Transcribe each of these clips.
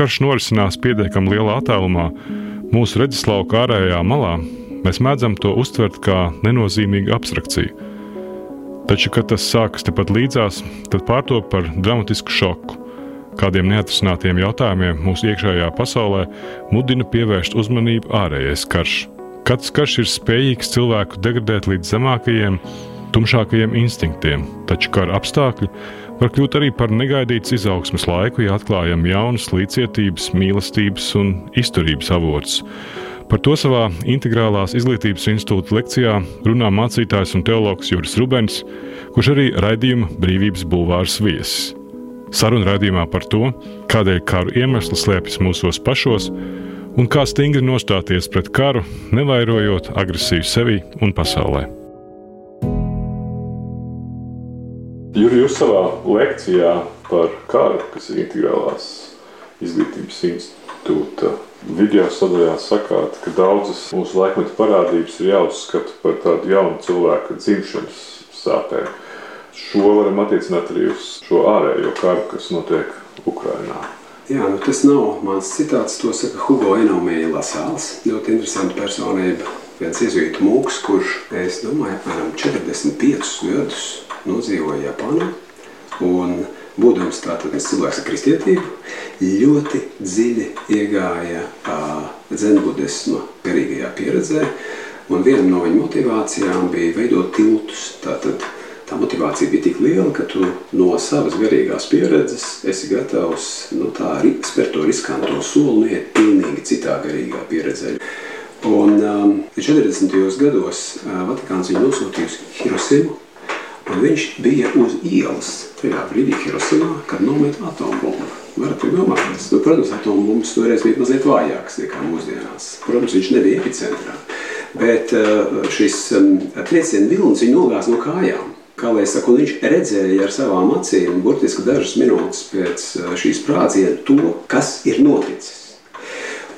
karš norisinās pietiekami lielā attālumā, mūsu redzeslauka ārējā malā, mēs mēdzam to uztvert kā nenozīmīgu abstrakciju. Taču, kad tas sākas tepat līdzās, tad pārtop par dramatisku šoku. Kādiem neatrisinātiem jautājumiem mūsu iekšējā pasaulē mudina pievērst uzmanību ārējais karš. Katrs karš ir spējīgs cilvēku degradēt līdz zemākajiem, tumšākajiem instinktiem, taču kara apstākļi var kļūt arī par negaidītas izaugsmes laiku, ja atklājam jaunas līdzcietības, mīlestības un izturības avotus. Par to savā integrālās izglītības institūta lekcijā runā mācītājs un teologs Juris Rubens, kurš arī raidījuma brīvības bulvārs viesis. Saruna raidījumā par to, kādēļ karu iemesli slēpjas mūsos pašos un kā stingri nostāties pret karu, nevairojot agresiju sevi un pasaulē. Juri, jūs savā lekcijā par karu, kas ir integrālās izglītības institūta video sadaļā sakāt, ka daudzas mūsu laikmeta parādības ir jāuzskata par tādu jaunu cilvēku dzimšanas sāpēm. Šo varam attiecināt arī uz šo ārējo karu, kas notiek Ukrajinā. Jā, nu tas nav mans citāts. To saka Hugo Enomija Lasāls. Ļoti interesanta personība. Viens iezīmīts mūks, kurš, es domāju, apmēram 45 gadus nodzīvoja Japānā. Un, būdams tāds cilvēks ar kristietību, ļoti dziļi iegāja dzenbudisma garīgajā pieredzē. Un viena no viņa motivācijām bija veidot tiltus. Tātad, tā motivācija bija tik liela, ka tu no savas garīgās pieredzes esi gatavs nu, tā, spērt to riskanto soli un iet pilnīgi citā garīgā pieredzē. Un um, 40. gados uh, Vatikāns viņu nosūtīja uz Hirosimu, un viņš bija uz ielas tajā brīdī Hirosimā, kad nometa atombumbu. Varat iedomāties, nu, protams, atombumbas toreiz bija mazliet vājākas nekā mūsdienās. Protams, viņš nebija epicentrā. Bet uh, šis trieciena vilnis viņu nogāz no kājām. Kā lai saku, viņš redzēja ar savām acīm, burtiski dažas minūtes pēc uh, šīs sprādziena, to, kas ir noticis.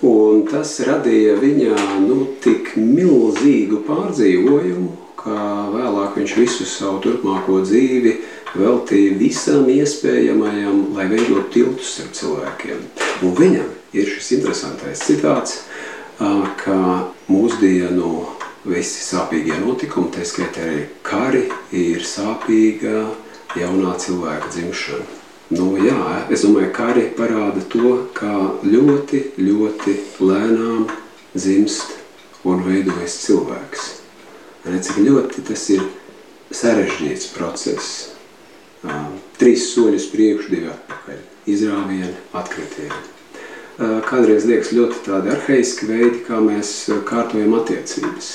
Un tas radīja viņā nu, tik milzīgu pārdzīvojumu, ka vēlāk viņš visu savu turpmāko dzīvi veltīja visam iespējamajam, lai veidot tiltus starp cilvēkiem. Un viņam ir šis interesantais citāts, ka mūsdienu visi sāpīgie notikumi, tā skaitā arī kari, ir sāpīga jaunā cilvēka dzimšana. Nu, jā, es domāju, ka kari parāda to, kā ļoti, ļoti lēnām dzimst un veidojas cilvēks. Cik ļoti tas ir sarežģīts process. Trīs soļus priekšu, divi atpakaļ. Izrāvieni, atkritieni. Kādreiz liekas ļoti tādi arhaiski veidi, kā mēs kārtojam attiecības.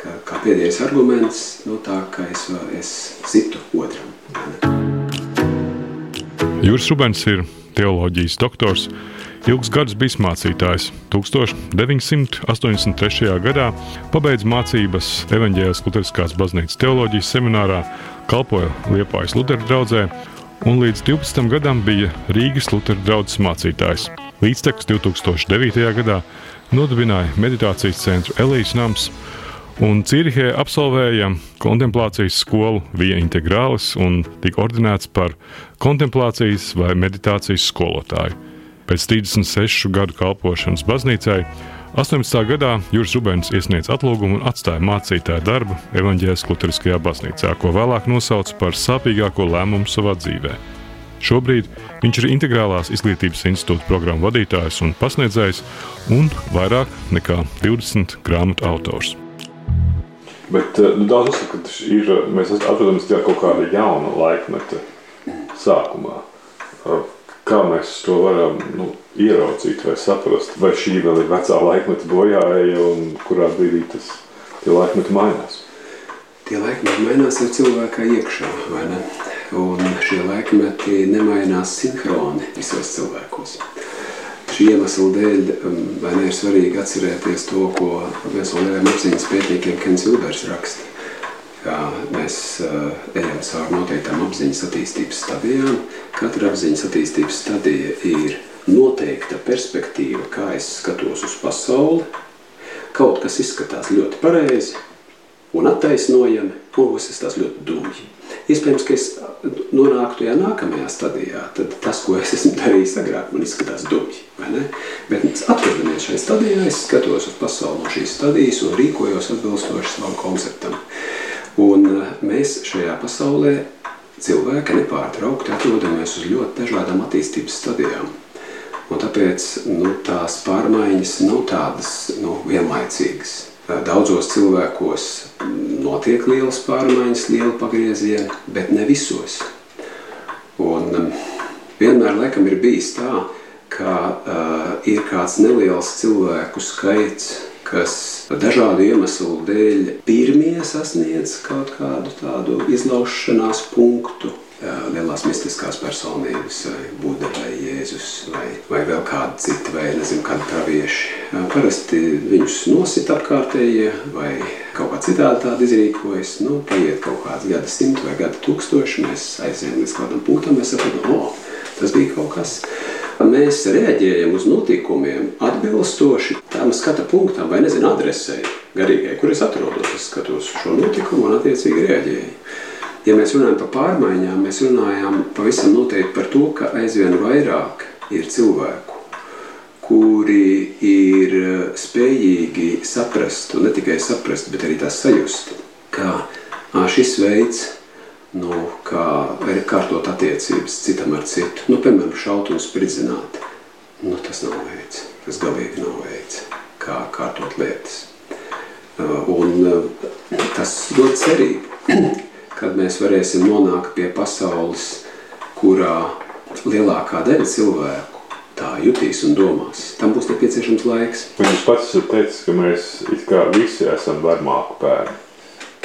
Kā, kā pēdējais arguments, no tā, ka es, es situ otram. Jūras Rubens ir teoloģijas doktors, Ilgus gadus bijis mācītājs. 1983. gadā pabeidza mācības Evanģēlas Lutheriskās baznīcas teoloģijas seminārā, kalpoja Liepājas Lutera draugzē un līdz 12 gadam bija Rīgas Lutera draugs mācītājs. Līdztekus 2009. gadā nodibināja meditācijas centru Elījas Nams un Cīrihē absolvēja kontemplācijas skolu Vija Integrālis un tika ordinēts par kontemplācijas vai meditācijas skolotāju. Pēc 36 gadu kalpošanas baznīcai 18. gadā Juris Rubens iesniedz atlūgumu un atstāja mācītāja darbu Evanģēlas Lutheriskajā baznīcā, ko vēlāk nosauca par sāpīgāko lēmumu savā dzīvē. Šobrīd viņš ir integrālās izglītības institūta programmu vadītājs un pasniedzējs, un vairāk nekā 20 grāmatu autors. Bet eh, nu, daudz uzskata, ka ir, mēs atrodamies kaut kāda jauna laikmeta sākumā. Kā mēs to varam nu, ieraudzīt vai saprast, vai šī vēl ir vecā laikmeta bojāja un kurā brīdī tas laikmeti mainās? Tie laikmeti mainās ar cilvēkā iekšā, vai ne? Un šie laikmeti nemainās sinhroni visos cilvēkos. Šī iemesla dēļ um, vai ne ir svarīgi atcerēties to, ko viens no lieliem apziņas pētniekiem Kens Ilbers raksta kā mēs uh, ejam cauri noteiktām apziņas attīstības stadijām. Katra apziņas attīstības stadija ir noteikta perspektīva, kā es skatos uz pasauli. Kaut kas izskatās ļoti pareizi, un attaisnojami, un tas ļoti dumji. Iespējams, ka es nonāku tajā nākamajā stadijā, tad tas, ko es esmu darījis agrāk, man izskatās ne? Bet atrodamies šajā stadijā, es skatos uz pasauli no šīs stadijas un rīkojos atbilstoši savam konceptam. Un eh, mēs šajā pasaulē cilvēki nepārtraukti atrodamies uz ļoti dažādām attīstības stadijām. Un tāpēc nu, tās pārmaiņas nav tādas nu, vienlaicīgas. Daudzos cilvēkos notiek lielas pārmaiņas, liela pagrieziena, bet ne visos. Un um, vienmēr laikam ir bijis tā, ka uh, ir kāds neliels cilvēku skaits, kas dažādu iemeslu dēļ pirmie sasniedz kaut kādu tādu izlaušanās punktu, lielās mistiskās personības, vai Buda, vai Jēzus, vai, vai vēl kāda cita, vai nezinu, kādi pravieši. Parasti viņus nosit apkārtējie, vai kaut kā citādi tādi izrīkojas. Nu, paiet kaut kāds gada simti vai gada tūkstoši, mēs aizējām līdz kādam punktam, mēs saprotam, o, tas bija kaut kas. Mēs reaģējam uz notikumiem atbilstoši tam skata punktam vai, nezinu, adresei garīgai, kur es atrodos. Es skatos šo notikumu un attiecīgi reaģēju. Ja mēs runājam par pārmaiņām, mēs runājam pavisam noteikti par to, ka aizvien vairāk ir cilvēku, kuri ir spējīgi saprast, un ne tikai saprast, bet arī tās sajust, ka šis veids, nu, kā kārtot attiecības citam ar citu, nu, piemēram, šaut un spridzināt, nu, tas nav veids, tas galīgi nav veids, kā kārtot lietas. Un tas dod cerību kad mēs varēsim nonākt pie pasaules, kurā lielākā daļa cilvēku tā jutīs un domās. Tam būs nepieciešams laiks. Jūs pats esat teicis, ka mēs visi esam varmāku pēdi.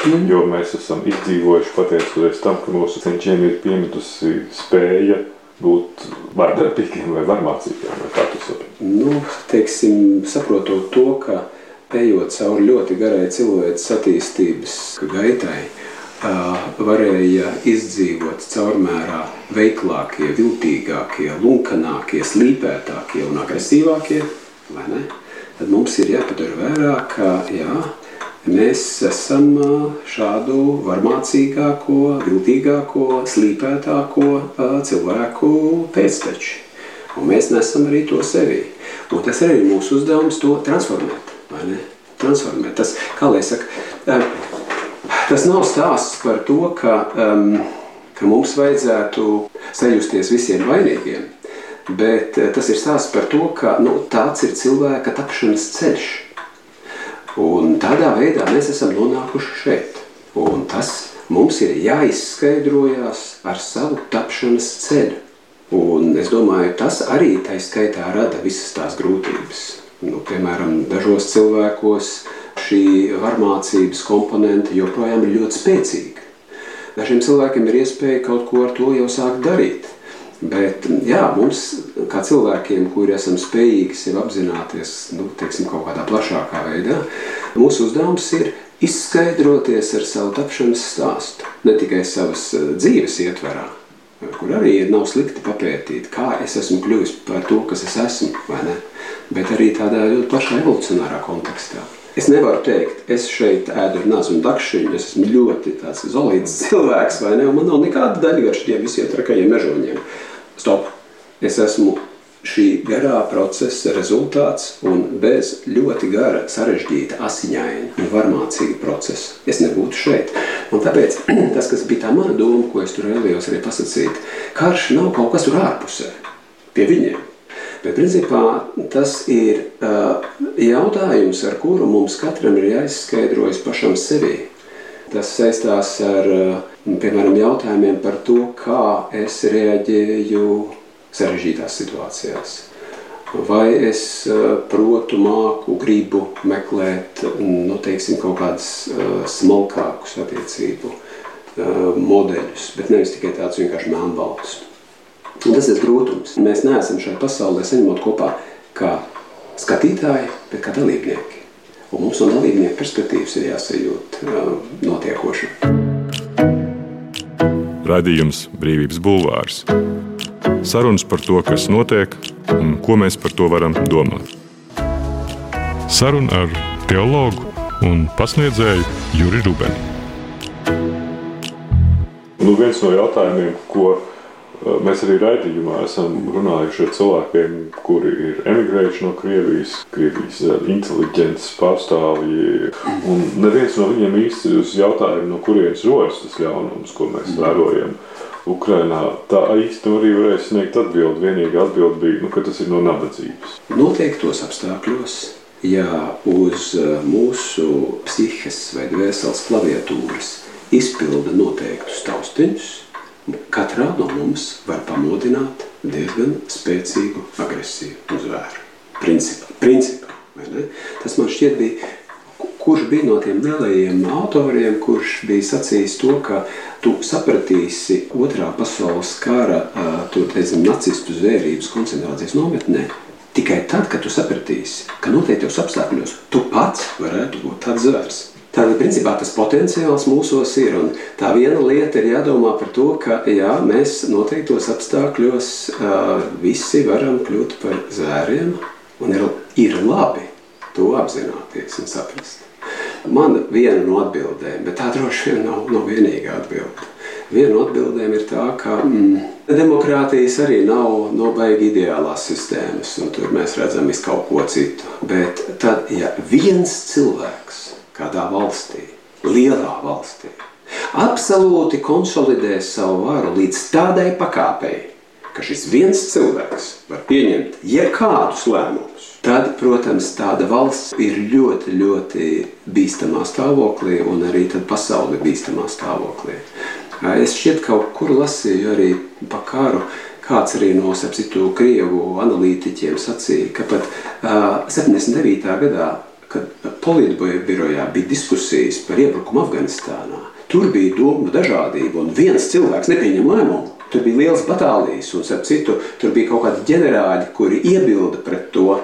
Mm. Jo mēs esam izdzīvojuši pateicoties tam, ka mūsu cenšiem ir piemetusi spēja būt vardarbīgiem vai varmācīgiem. Vai kā tu saproti? Nu, teiksim, saprotot to, ka ejot cauri ļoti garai cilvēces attīstības gaitai, varēja izdzīvot caurmērā veiklākie, viltīgākie, lunkanākie, slīpētākie un agresīvākie, vai ne? Tad mums ir jāpadara vērā, ka jā, mēs esam šādu varmācīgāko, viltīgāko, slīpētāko cilvēku pēcteči. Un mēs nesam arī to sevī. Un tas arī ir mūsu uzdevums to transformēt, vai ne? Transformēt. Tas, kā lai saka, Tas nav stāsts par to, ka, um, ka mums vajadzētu sajusties visiem vainīgiem, bet eh, tas ir stāsts par to, ka nu, tāds ir cilvēka tapšanas ceļš. Un tādā veidā mēs esam nonākuši šeit. Un tas mums ir jāizskaidrojas ar savu tapšanas ceļu. Un es domāju, tas arī tā skaitā rada visas tās grūtības. Nu, piemēram, dažos cilvēkos šī varmācības komponente joprojām ir ļoti spēcīga. Dažiem cilvēkiem ir iespēja kaut ko ar to jau sākt darīt. Bet jā, mums, kā cilvēkiem, kuri esam spējīgi sevi apzināties nu, teiksim, kaut kādā plašākā veidā, mūsu uzdevums ir izskaidroties ar savu tapšanas stāstu. Ne tikai savas eh, dzīves ietverā, kur arī nav slikti papētīt, kā es esmu kļuvis par to, kas es esmu, bet arī tādā ļoti plašā evolucionārā kontekstā. Es nevaru teikt, es šeit ēdu nāzu un dakšiņu, es esmu ļoti tāds zolīts cilvēks, vai ne, un man nav nekāda daļa ar šiem visiem trakajiem mežoņiem. Stop! Es esmu šī garā procesa rezultāts un bez ļoti gara, sarežģīta, asiņaina un varmācīga procesa es nebūtu šeit. Un tāpēc tas, kas bija tā mana doma, ko es tur vēlējos arī pasacīt, karš nav kaut kas tur ārpusē, pie viņiem. Bet principā tas ir uh, jautājums, ar kuru mums katram ir jāizskaidrojas pašam sevī. Tas saistās ar, uh, piemēram, jautājumiem par to, kā es reaģēju sarežģītās situācijās. Vai es uh, protu, māku, gribu meklēt nu, teiksim, kaut kādus smalkākus attiecību modeļus, bet nevis tikai tādus vienkārši melnbaltus. Un tas ir grūtums. Mēs neesam šajā pasaulē saņemot kopā kā skatītāji, bet kā dalībnieki. Un mums no dalībnieku perspektīvas ir jāsajūt uh, notiekoši. Radījums Brīvības Bulvārs. Sarunas par to, kas notiek un ko mēs par to varam domāt. Saruna ar teologu un pasniedzēju Juri Rubeni. Nu, viens no jautājumiem, ko Mēs arī raidījumā esam runājuši ar cilvēkiem, kuri ir emigrējuši no Krievijas, Krievijas inteliģences pārstāvji. Un neviens no viņiem īsti uz jautājumu, no kurienes rodas tas ļaunums, ko mēs vērojam. Ukrainā tā īsti arī varēja sniegt atbildi. Vienīgā atbilde bija, nu, ka tas ir no nabadzības. Noteiktos apstākļos, ja uz mūsu psihes vai dvēseles klaviatūras izpilda noteiktus taustiņus, katrā no mums var pamodināt diezgan spēcīgu agresiju uz vēru. Principā, principā, Tas man šķiet bija, kurš bija no tiem lielajiem autoriem, kurš bija sacījis to, ka tu sapratīsi otrā pasaules kara, tur, teicam, nacistu zvērības koncentrācijas nometnē, tikai tad, kad tu sapratīsi, ka noteiktos apstākļos tu pats varētu būt tāds zvērs. Tātad, principā, tas potenciāls mūsos ir. Un tā viena lieta ir jādomā par to, ka jā, mēs noteiktos apstākļos uh, visi varam kļūt par zvēriem. Un ir, ir labi to apzināties un saprast. Man viena no atbildēm, bet tā droši vien nav, nav vienīgā atbilde. Viena no atbildēm ir tā, ka mm, demokrātijas arī nav no baigi ideālās sistēmas, un tur mēs redzam visu kaut ko citu. Bet tad, ja viens cilvēks kādā valstī, lielā valstī, absolūti konsolidēs savu varu līdz tādai pakāpei, ka šis viens cilvēks var pieņemt jebkādus lēmumus, tad, protams, tāda valsts ir ļoti, ļoti bīstamā stāvoklī un arī tad pasauli bīstamā stāvoklī. Es šķiet kaut kur lasīju arī pa karu, kāds arī no sapcitu Krievu analītiķiem sacīja, ka pat uh, 79. gadā kad Politboja birojā bija diskusijas par iebrukumu Afganistānā. Tur bija doma dažādība, un viens cilvēks nepieņem lēmumu. Tur bija liels batālijas, un ap citu, tur bija kaut kādi ģenerāļi, kuri iebilda pret to.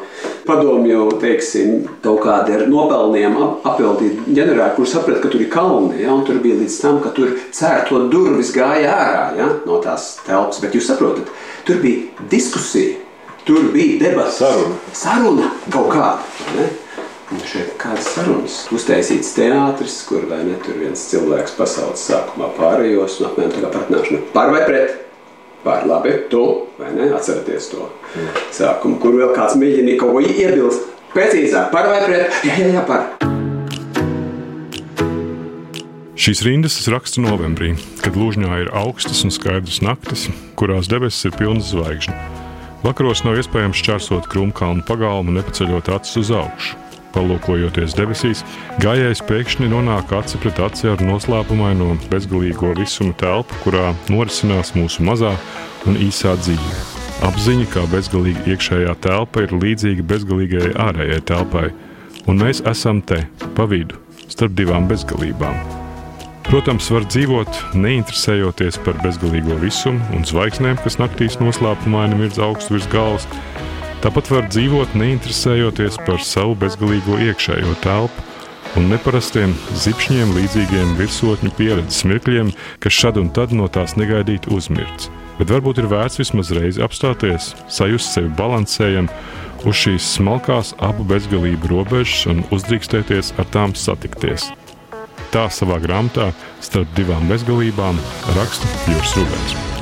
Padomju, teiksim, kaut kādi ar nopelniem apveltīti ģenerāļi, kuri saprata, ka tur ir kalni, ja, un tur bija līdz tam, ka tur cērto durvis gāja ārā ja, no tās telpas. Bet jūs saprotat, tur bija diskusija, tur bija debats, saruna, saruna kaut kāda. Ne? Un šeit kādas sarunas uztaisīts teātris, kur vai ne tur viens cilvēks pasaules sākumā pārējos un apmēram tā kā partnāšana par vai pret. Pār labi, tu, vai ne, atceraties to mm. sākumu, kur vēl kāds mēģina kaut ko iebilst. Precīzāk, par vai pret? Jā, jā, jā, par. Šīs rindas es rakstu novembrī, kad Lūžņā ir augstas un skaidras naktis, kurās debesis ir pilnas zvaigžņu. Vakaros nav iespējams šķērsot krūmkalnu pagalmu, nepaceļot acis uz augšu. Palūkojoties debesīs, gājējs pēkšņi nonāk aci pret aci ar noslēpumaino bezgalīgo visuma telpu, kurā norisinās mūsu mazā un īsā dzīve. Apziņa, kā bezgalīga iekšējā telpa, ir līdzīga bezgalīgajai ārējai telpai, un mēs esam te, pa vidu, starp divām bezgalībām. Protams, var dzīvot neinteresējoties par bezgalīgo visumu un zvaigznēm, kas naktīs noslēpumaini mirdz augstu virs galvas, Tāpat var dzīvot neinteresējoties par savu bezgalīgo iekšējo telpu un neparastiem zipšņiem līdzīgiem virsotņu pieredzes mirkļiem, kas šad un tad no tās negaidīti uzmirts. Bet varbūt ir vērts vismaz reizi apstāties, sajust sevi balansējam uz šīs smalkās abu bezgalību robežas un uzdrīkstēties ar tām satikties. Tā savā grāmatā starp divām bezgalībām raksta Jūras Rubens.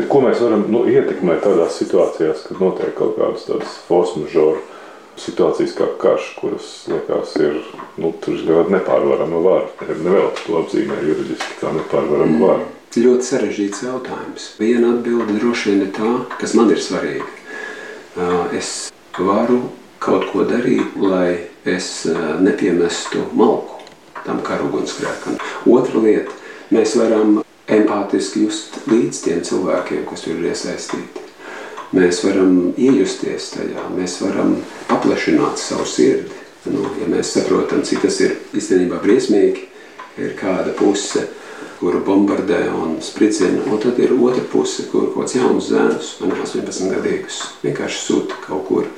Bet ko mēs varam nu, ietekmēt tādās situācijās, kad notiek kaut kādas tādas force majeure situācijas kā karš, kuras liekas ir nu, nepārvarama vara. Nevēl to apzīmē juridiski kā nepārvarama mm. vara. Ļoti sarežģīts jautājums. Viena atbilde droši vien ir tā, kas man ir svarīga. Es varu kaut ko darīt, lai es nepiemestu malku tam karugunsgrēkam. Otra lieta, mēs varam empātiski just līdz tiem cilvēkiem, kas tur ir iesaistīti. Mēs varam iejusties tajā, mēs varam paplašināt savu sirdi. Nu, ja mēs saprotam, cik tas ir īstenībā briesmīgi, ir kāda puse, kuru bombardē un spridzina, un tad ir otra puse, kur kaut kāds jauns zēns, man 18 gadīgus, vienkārši sūta kaut kur,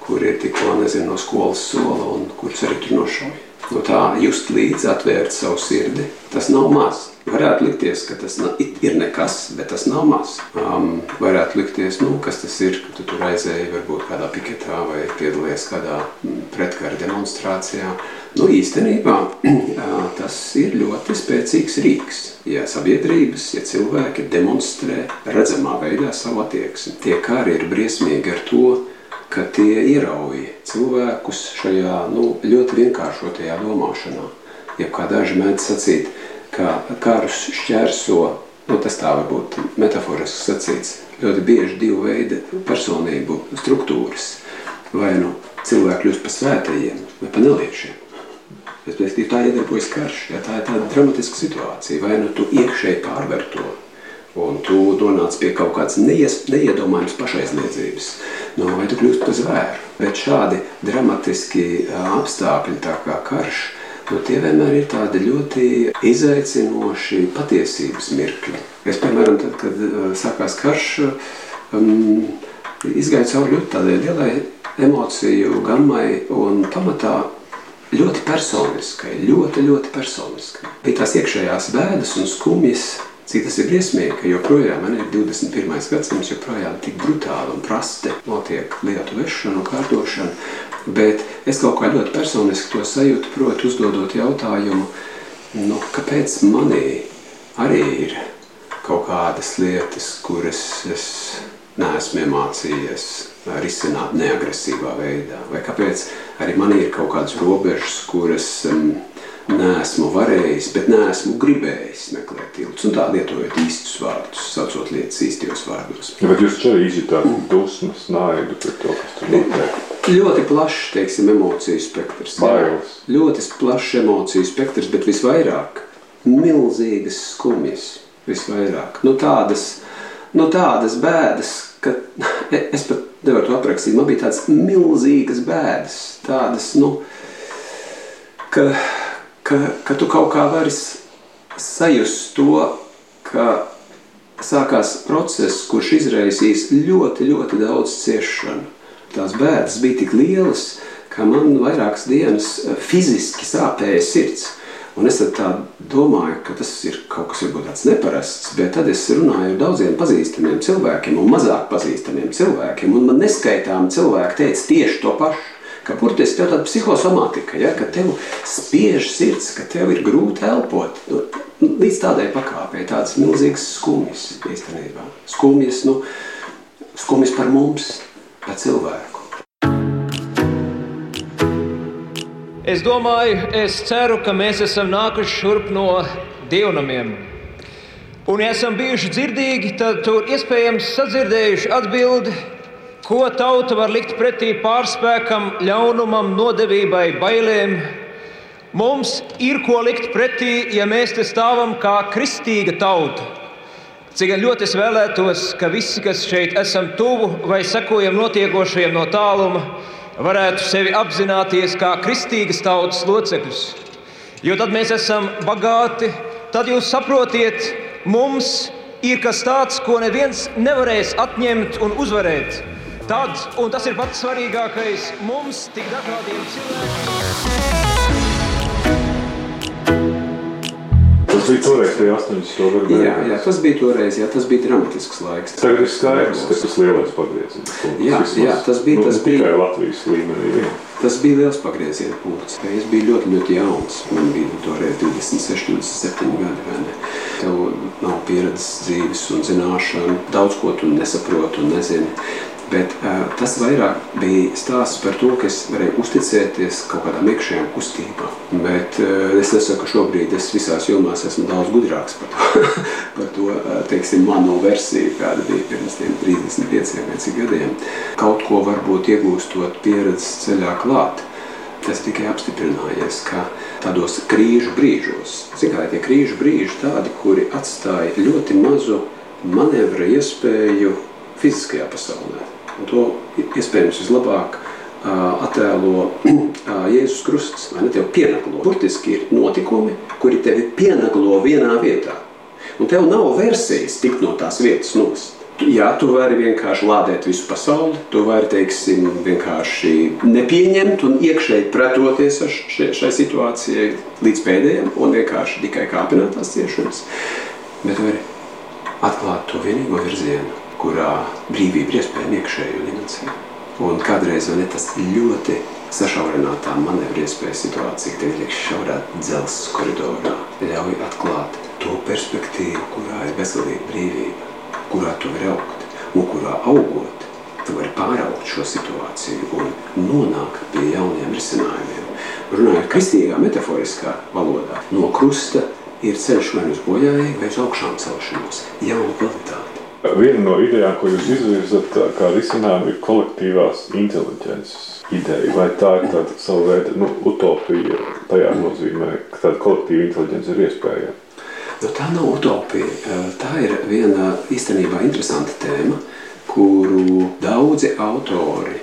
kur ir tikko, nezinu, no skolas sola un kurus arī tur nošauja. No tā just līdzi atvērt savu sirdi, tas nav maz. Varētu likties, ka tas ir nekas, bet tas nav maz. Um, varētu likties, nu, kas tas ir, ka tu tur aizēji varbūt kādā piketā vai piedalījies kādā mm, pretkara demonstrācijā. Nu, īstenībā tas ir ļoti spēcīgs rīks. Ja sabiedrības, ja cilvēki demonstrē redzamā veidā savu attieksmi, tie kari ir briesmīgi ar to, ka tie ierauj cilvēkus šajā nu, ļoti vienkāršotajā domāšanā. Ja kā daži mēdz sacīt, ka karus šķērso, nu, tas tā var būt metaforiski sacīts, ļoti bieži divu veidu personību struktūras. Vai nu cilvēki kļūst par svētajiem vai par neliešiem. Tā iedarbojas karš, ja tā ir tāda dramatiska situācija. Vai nu tu iekšēji pārver to, un tu nonāc pie kaut kādas neies, neiedomājamas pašaizliedzības, no, vai tu kļūst par zvēru. Bet šādi dramatiski apstākļi, tā kā karš, Nu, tie vienmēr ir tādi ļoti izaicinoši patiesības mirkļi. Es, piemēram, tad, kad sākās karš, um, izgāju cauri ļoti tādai lielai emociju gammai un pamatā ļoti personiskai, ļoti, ļoti personiskai. Bija tās iekšējās bēdas un skumjas, cik tas ir briesmīgi, ka joprojām man ir 21. gadsimts, joprojām tik brutāli un prasti notiek lietu vešana un kārtošana. Bet es kaut kā ļoti personiski to sajūtu, proti, uzdodot jautājumu, nu, kāpēc manī arī ir kaut kādas lietas, kuras es neesmu iemācījies risināt neagresīvā veidā, vai kāpēc arī man ir kaut kādas robežas, kuras um, neesmu varējis, bet neesmu gribējis meklēt tiltus. Un tā lietojot īstus vārdus, saucot lietas īstajos vārdos. Ja, bet jūs arī izjutāt dusmas, naidu pret to, kas tur notiek? Ļoti plašs, teiksim, emociju spektrs. Bailes. Ļoti plašs emociju spektrs, bet visvairāk milzīgas skumjas. Visvairāk. Nu, tādas, nu, tādas bēdas, ka es pat nevaru to aprakstīt. Man bija tādas milzīgas bēdas, tādas, nu, ka ka, ka tu kaut kā vari sajust to, ka sākās process, kurš izraisīs ļoti, ļoti daudz ciešanu. Tās bēdas bija tik lielas, ka man vairākas dienas eh, fiziski sāpēja sirds. Un es domāju, ka tas ir kaut kas tāds neparasts, bet tad es runāju ar daudziem pazīstamiem cilvēkiem un mazāk pazīstamiem cilvēkiem, un man neskaitāmi cilvēki teica tieši to pašu ka burtiski tev tāda psihosomātika, ja, ka tev spiež sirds, ka tev ir grūti elpot. Nu, līdz tādai pakāpei tādas milzīgas skumjas īstenībā. Skumjas, nu, skumjas par mums, par cilvēku. Es domāju, es ceru, ka mēs esam nākuši šurp no dievnamiem. Un, ja esam bijuši dzirdīgi, tad tur iespējams sadzirdējuši atbildi Ko tauta var likt pretī pārspēkam, ļaunumam, nodevībai, bailēm? Mums ir ko likt pretī, ja mēs te stāvam kā kristīga tauta. Cik ļoti es vēlētos, ka visi, kas šeit esam tuvu vai sekojam notiekošajiem no tāluma, varētu sevi apzināties kā kristīgas tautas locekļus. Jo tad mēs esam bagāti, tad jūs saprotiet, mums ir kas tāds, ko neviens nevarēs atņemt un uzvarēt. Tad, un tas ir pats svarīgākais, mums tik dažādiem cilvēkiem. Tas bija toreiz, tie 80 gadu jā, jā, tas bija toreiz, jā, tas bija dramatisks laiks. Tagad ir skaidrs, ka tas lielais pagrieziens. Jā, jā, tas bija, nu, tas bija tikai Latvijas līmenī. Jā. Tas bija liels pagrieziena punkts. Es biju ļoti, ļoti jauns. Man bija toreiz 26, 27 gadi. Tev nav pieredzes dzīves un zināšanu. Daudz ko tu nesaproti un nezini. Bet uh, tas vairāk bija stāsts par to, ka es varēju uzticēties kaut kādām iekšējām kustībām. Bet uh, es nesaku, ka šobrīd es visās jomās esmu daudz gudrāks par to, par to uh, teiksim, manu versiju, kāda bija pirms 35 vai cik gadiem. Kaut ko varbūt iegūstot pieredzes ceļā klāt. Tas tikai apstiprinājies, ka tādos krīžu brīžos, zināmā tie krīžu brīži tādi, kuri atstāja ļoti mazu manevra iespēju fiziskajā pasaulē. Un to iespējams vislabāk attēlo Jēzus Krusts, vai ne? Tev pienaglo. Burtiski ir notikumi, kuri tevi pienaglo vienā vietā. Un tev nav versijas tikt no tās vietas nost. Jā, tu vari vienkārši lādēt visu pasauli, tu vari, teiksim, vienkārši nepieņemt un iekšēji pretoties šai, šai situācijai līdz pēdējiem un vienkārši tikai kāpināt tās ciešanas. Bet vari atklāt to vienīgo virzienu, kurā brīvība ir iespējama iekšējo dimensiju. Un kādreiz ne, tas ļoti sašaurinātā manevru iespēja situācija, kad tiek šaurā dzelzs koridorā, ļauj atklāt to perspektīvu, kurā ir bezgalīga brīvība kurā tu vari augt, un kurā augot, tu vari pāraugt šo situāciju un nonākt pie jauniem risinājumiem. Runājot kristīgā metaforiskā valodā, no krusta ir ceļš vai uz bojājēju, vai uz augšām celšanos, jauna kvalitāte. Viena no idejām, ko jūs izvirzat kā risinājumu, ir kolektīvās inteliģences ideja. Vai tā ir tāda sava veida nu, utopija tajā nozīmē, ka tāda kolektīva inteliģence ir iespējama? Nu, tā nav utopija. Tā ir viena īstenībā interesanta tēma, kuru daudzi autori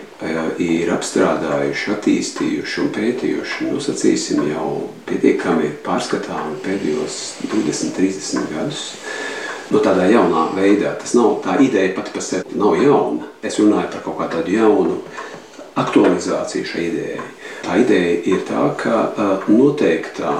ir apstrādājuši, attīstījuši un pētījuši. Nosacīsim jau pietiekami pārskatāmi pēdējos 20, 30 gadus. Nu, tādā jaunā veidā tas nav tā ideja pati par sevi nav jauna. Es runāju par kaut kādu jaunu aktualizāciju šai idejai. Tā ideja ir tā, ka noteiktā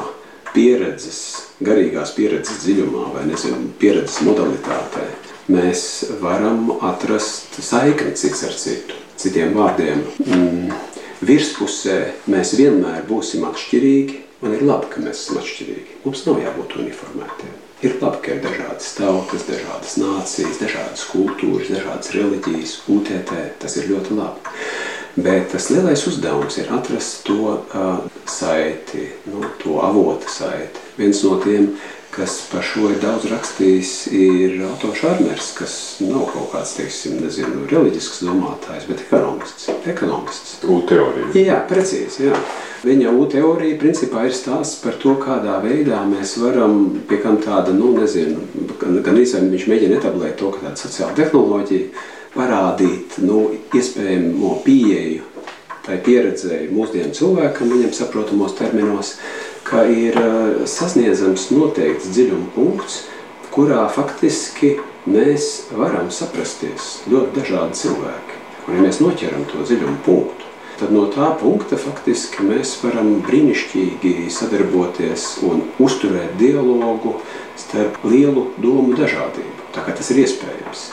pieredzes garīgās pieredzes dziļumā vai nezinu, pieredzes modalitātē, mēs varam atrast saikni cits ar citu. Citiem vārdiem, mm, virspusē mēs vienmēr būsim atšķirīgi, un ir labi, ka mēs esam atšķirīgi. Mums nav jābūt uniformētiem. Ir labi, ka ir dažādas tautas, dažādas nācijas, dažādas kultūras, dažādas reliģijas, UTT. Tas ir ļoti labi. Bet tas lielais uzdevums ir atrast to uh, saiti, nu, to avota saiti. Viens no tiem, kas par šo ir daudz rakstījis, ir Otto Šarmers, kas nav kaut kāds, teiksim, nezinu, reliģisks domātājs, bet ekonomists. ekonomists. U-teorija. Jā, precīzi, jā. Viņa U-teorija principā ir stāsts par to, kādā veidā mēs varam, pie kam tāda, nu, nezinu, gan īsāk viņš mēģina etablēt to, ka tāda sociāla tehnoloģija, parādīt nu, iespējamo pieeju tai pieredzēji mūsdienu cilvēkam, viņam saprotamos terminos, ka ir eh, sasniedzams noteikts dziļuma punkts, kurā faktiski mēs varam saprasties ļoti dažādi cilvēki. Un ja mēs noķeram to dziļumu punktu, tad no tā punkta faktiski mēs varam brīnišķīgi sadarboties un uzturēt dialogu starp lielu domu dažādību. Tā kā tas ir iespējams.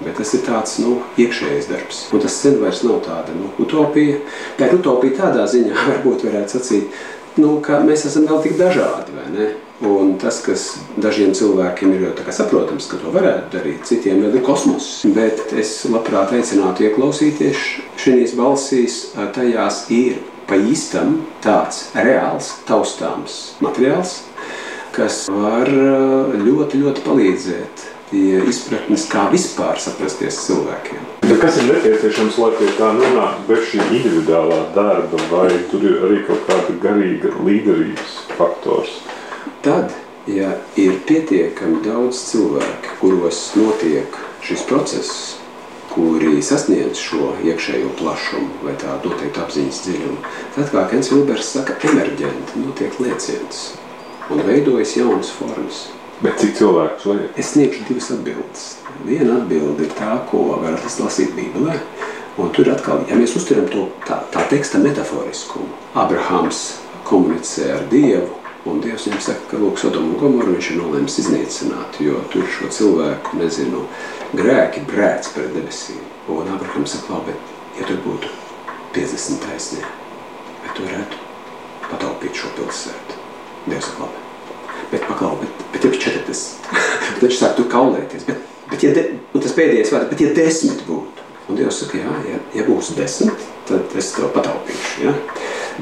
Bet tas ir tāds nu, iekšējs darbs. Un tas sen vairs nav tāda nu, utopija. Tā ir utopija tādā ziņā, varbūt varētu sacīt, nu, ka mēs esam vēl tik dažādi. Un tas, kas dažiem cilvēkiem ir jau saprotams, ka to varētu darīt, citiem vēl ir kosmos. Bet es labprāt aicinātu ieklausīties šīs balsīs, tajās ir pa īstam tāds reāls, taustāms materiāls, kas var ļoti, ļoti palīdzēt izpratnes, kā vispār saprasties cilvēkiem. Bet kas ir nepieciešams, lai pie tā nonāktu bez šī individuālā darba, vai tur ir arī kaut kāda garīga līderības faktors? Tad, ja ir pietiekami daudz cilvēku, kuros notiek šis process, kuri sasniedz šo iekšējo plašumu vai tādu noteiktu apziņas dziļumu, tad, kā Kens Vilbers saka, emerģenti notiek lieciens un veidojas jaunas formas. Bet cik cilvēku vajag? Es sniegšu divas atbildes. Viena atbilde ir tā, ko varat lasīt Bībelē. Un tur atkal, ja mēs uztveram to tā, tā teksta metaforiskumu, Abrahams komunicē ar Dievu, un Dievs viņam saka, ka lūk, Sodomu un Gomoru viņš ir nolēmis iznīcināt, jo tur šo cilvēku, nezinu, grēki brēc pret debesīm. Un Abrahams saka, labi, bet ja tur būtu 50 taisnie, vai tu varētu pataupīt šo pilsētu? Dievs saka, labi bet paklau, bet, bet ir 40. Tad viņš sāk tur kaulēties. Bet, bet ja de, un tas pēdējais vārds, bet ja desmit būtu. Un Dievs saka, jā, ja, ja būs desmit, tad es tev pataupīšu. Ja?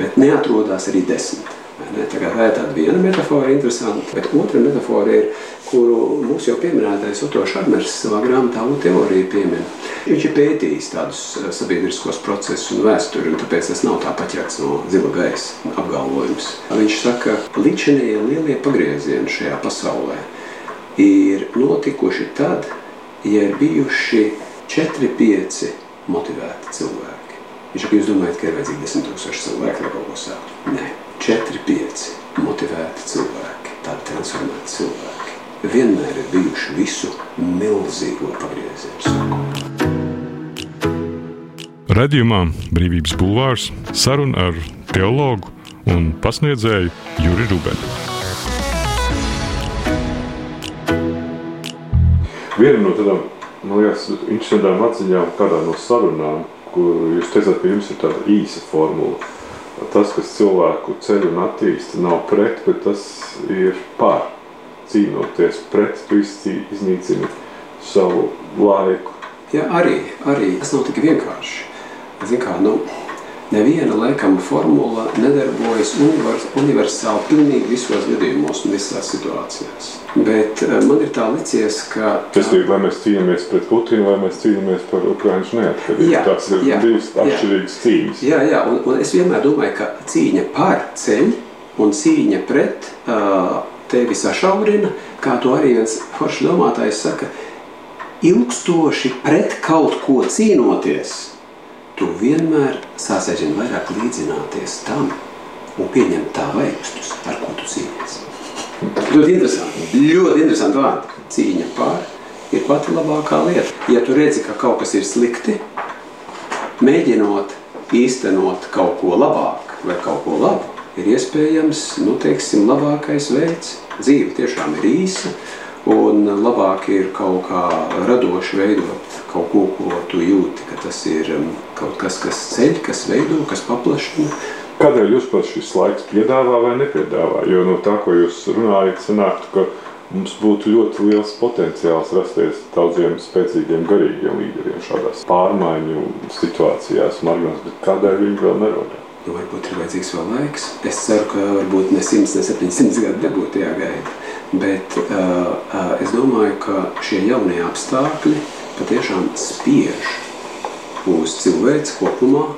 Bet neatrodās arī desmit. Ne? Tā, tā ir tāda viena metafora interesanta, bet otra metafora ir, kuru mūsu jau pieminētais Otto Šarmers savā grāmatā teorija piemin. Viņš ir pētījis tādus eh, sabiedriskos procesus un vēsturi, un tāpēc tas nav tā paķerts no zila gaisa apgalvojums. Viņš saka, ka līdšanie lielie pagriezieni šajā pasaulē ir notikuši tad, ja ir bijuši 4-5 motivēti cilvēki. Viņš saka, jūs domājat, ka ir vajadzīgi 10 tūkstoši cilvēku, lai kaut ko sāktu? Nē. 4, 5 motivēti cilvēki, tādi transformēti cilvēki. Vienmēr ir bijuši visu milzīgo pagriezienu sākumu. Radījumā Brīvības bulvārs saruna ar teologu un pasniedzēju Juri Rubenu. Viena no tādām, man liekas, interesantām atziņām kādā no sarunām, kur jūs teicāt, ka jums ir tāda īsa formula. Tas, kas cilvēku ceļu un attīsta, nav pret, bet tas ir pār. Cīnoties pret, tu iznīcini savu laiku. Jā, arī, arī tas nav tik vienkārši. Zin kā, nu, neviena laikam formula nedarbojas univers, universāli pilnīgi visos gadījumos un visās situācijās. Bet uh, man ir tā licies, ka... Tas ir, vai mēs cīnāmies pret Putinu, vai mēs cīnāmies par Ukraiņas neatkarību. Jā, Tās ir jā, divas atšķirīgas cīņas. Jā, jā, un, un es vienmēr domāju, ka cīņa par ceļu un cīņa pret uh, tevi sašaurina, kā to arī viens foršs domātājs saka, ilgstoši pret kaut ko cīnoties – tu vienmēr aizvien vairāk līdzināties tam un pieņemt tā veikstus, ar ko tu cīnies. Ļoti interesanti, ļoti interesanti vārdi. Cīņa pār ir pati labākā lieta. Ja tu redzi, ka kaut kas ir slikti, mēģinot īstenot kaut ko labāk vai kaut ko labu, ir iespējams, nu, teiksim, labākais veids. Dzīve tiešām ir īsa, un labāk ir kaut kā radoši veidot kaut ko, ko tu jūti, ka tas ir um, kaut kas, kas ceļ, kas veido, kas paplašina. Kādēļ jūs pats šis laiks piedāvā vai nepiedāvā? Jo no tā, ko jūs runājat, sanāktu, ka mums būtu ļoti liels potenciāls rasties daudziem spēcīgiem garīgiem līderiem šādās pārmaiņu situācijās, margās, bet kādēļ viņi vēl nerodas? Nu, varbūt ir vajadzīgs vēl laiks. Es ceru, ka varbūt ne 100, ne 700 gadi nebūtu jāgaida. Bet uh, uh, es domāju, ka šie jaunie apstākļi patiešām spiež uz cilvēks kopumā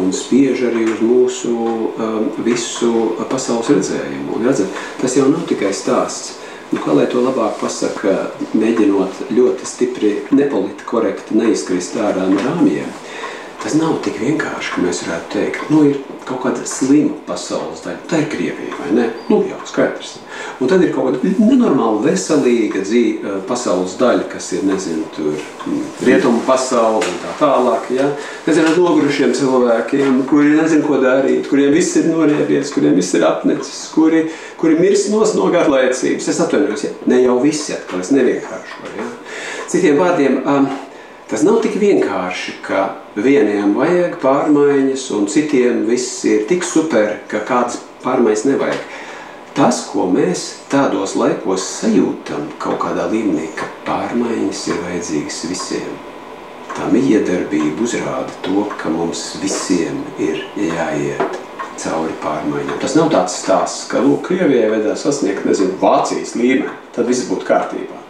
un spiež arī uz mūsu um, visu pasaules redzējumu. Un redzat, tas jau nav tikai stāsts. Nu, kā lai to labāk pasaka, mēģinot ļoti stipri nepoliti korekti neizkrist ārā no rāmjiem, tas nav tik vienkārši, ka mēs varētu teikt, nu ir kaut kāda slima pasaules daļa. Tā ir Krievija, vai ne? Nu jā, skaidrs. Un tad ir kaut kāda nenormāla veselīga dzīve, eh, pasaules daļa, kas ir, nezinu, tur mm, rietumu pasauli un tā tālāk, ja? Nezinu, ar nogurušiem cilvēkiem, kuri nezinu, ko darīt, kuriem viss ir noriebies, kuriem viss ir apnecis, kuri, kuri mirs nos no garlaicības. Es atvainojos, ja? Ne jau visi atkal, es nevienkāršoju, ja? Citiem vārdiem, um, tas nav tik vienkārši, ka vieniem vajag pārmaiņas un citiem viss ir tik super, ka kādas pārmaiņas nevajag tas, ko mēs tādos laikos sajūtam kaut kādā līmenī, ka pārmaiņas ir vajadzīgas visiem. Tā miedarbība uzrāda to, ka mums visiem ir jāiet cauri pārmaiņām. Tas nav tāds stāsts, ka, Krievijai vajadzētu sasniegt, nezinu, Vācijas līmeni, tad viss būtu kārtībā.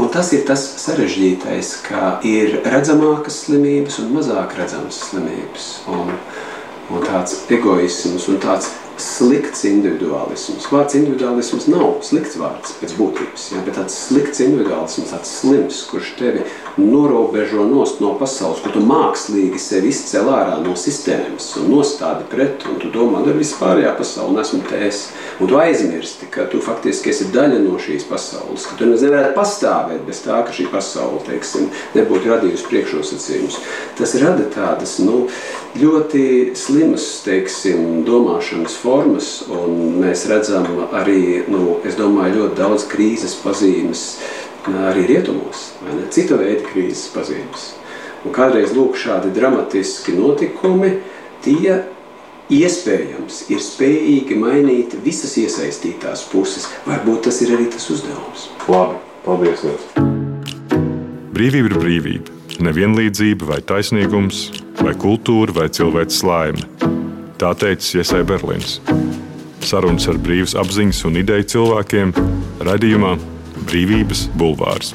Un tas ir tas sarežģītais, ka ir redzamākas slimības un mazāk redzamas slimības. Un, un tāds egoisms un tāds slikts individuālisms. Vārds individuālisms nav slikts vārds pēc būtības, ja, bet tāds slikts individuālisms, tāds slims, kurš tevi norobežo nost no pasaules, kur tu mākslīgi sevi izcēl ārā no sistēmas un nostādi pret, un tu domā, ka vispārējā pasaule nesmu te es. Un tu aizmirsti, ka tu faktiski esi daļa no šīs pasaules, ka tu nevarētu pastāvēt bez tā, ka šī pasaule, teiksim, nebūtu radījusi priekšnosacījumus. Tas rada tādas, nu, ļoti slimas, teiksim, domāšanas formas, un mēs redzam arī, nu, es domāju, ļoti daudz krīzes pazīmes arī rietumos, vai ne? Cita veida krīzes pazīmes. Un kādreiz lūk šādi dramatiski notikumi, tie iespējams ir spējīgi mainīt visas iesaistītās puses. Varbūt tas ir arī tas uzdevums. Labi, paldies jums! Brīvība ir brīvība. Nevienlīdzība vai taisnīgums, vai kultūra vai cilvēks laime. Tā teica Iesai Berlīns. Sarunas ar brīvas apziņas un ideju cilvēkiem radījumā Brīvības bulvārs.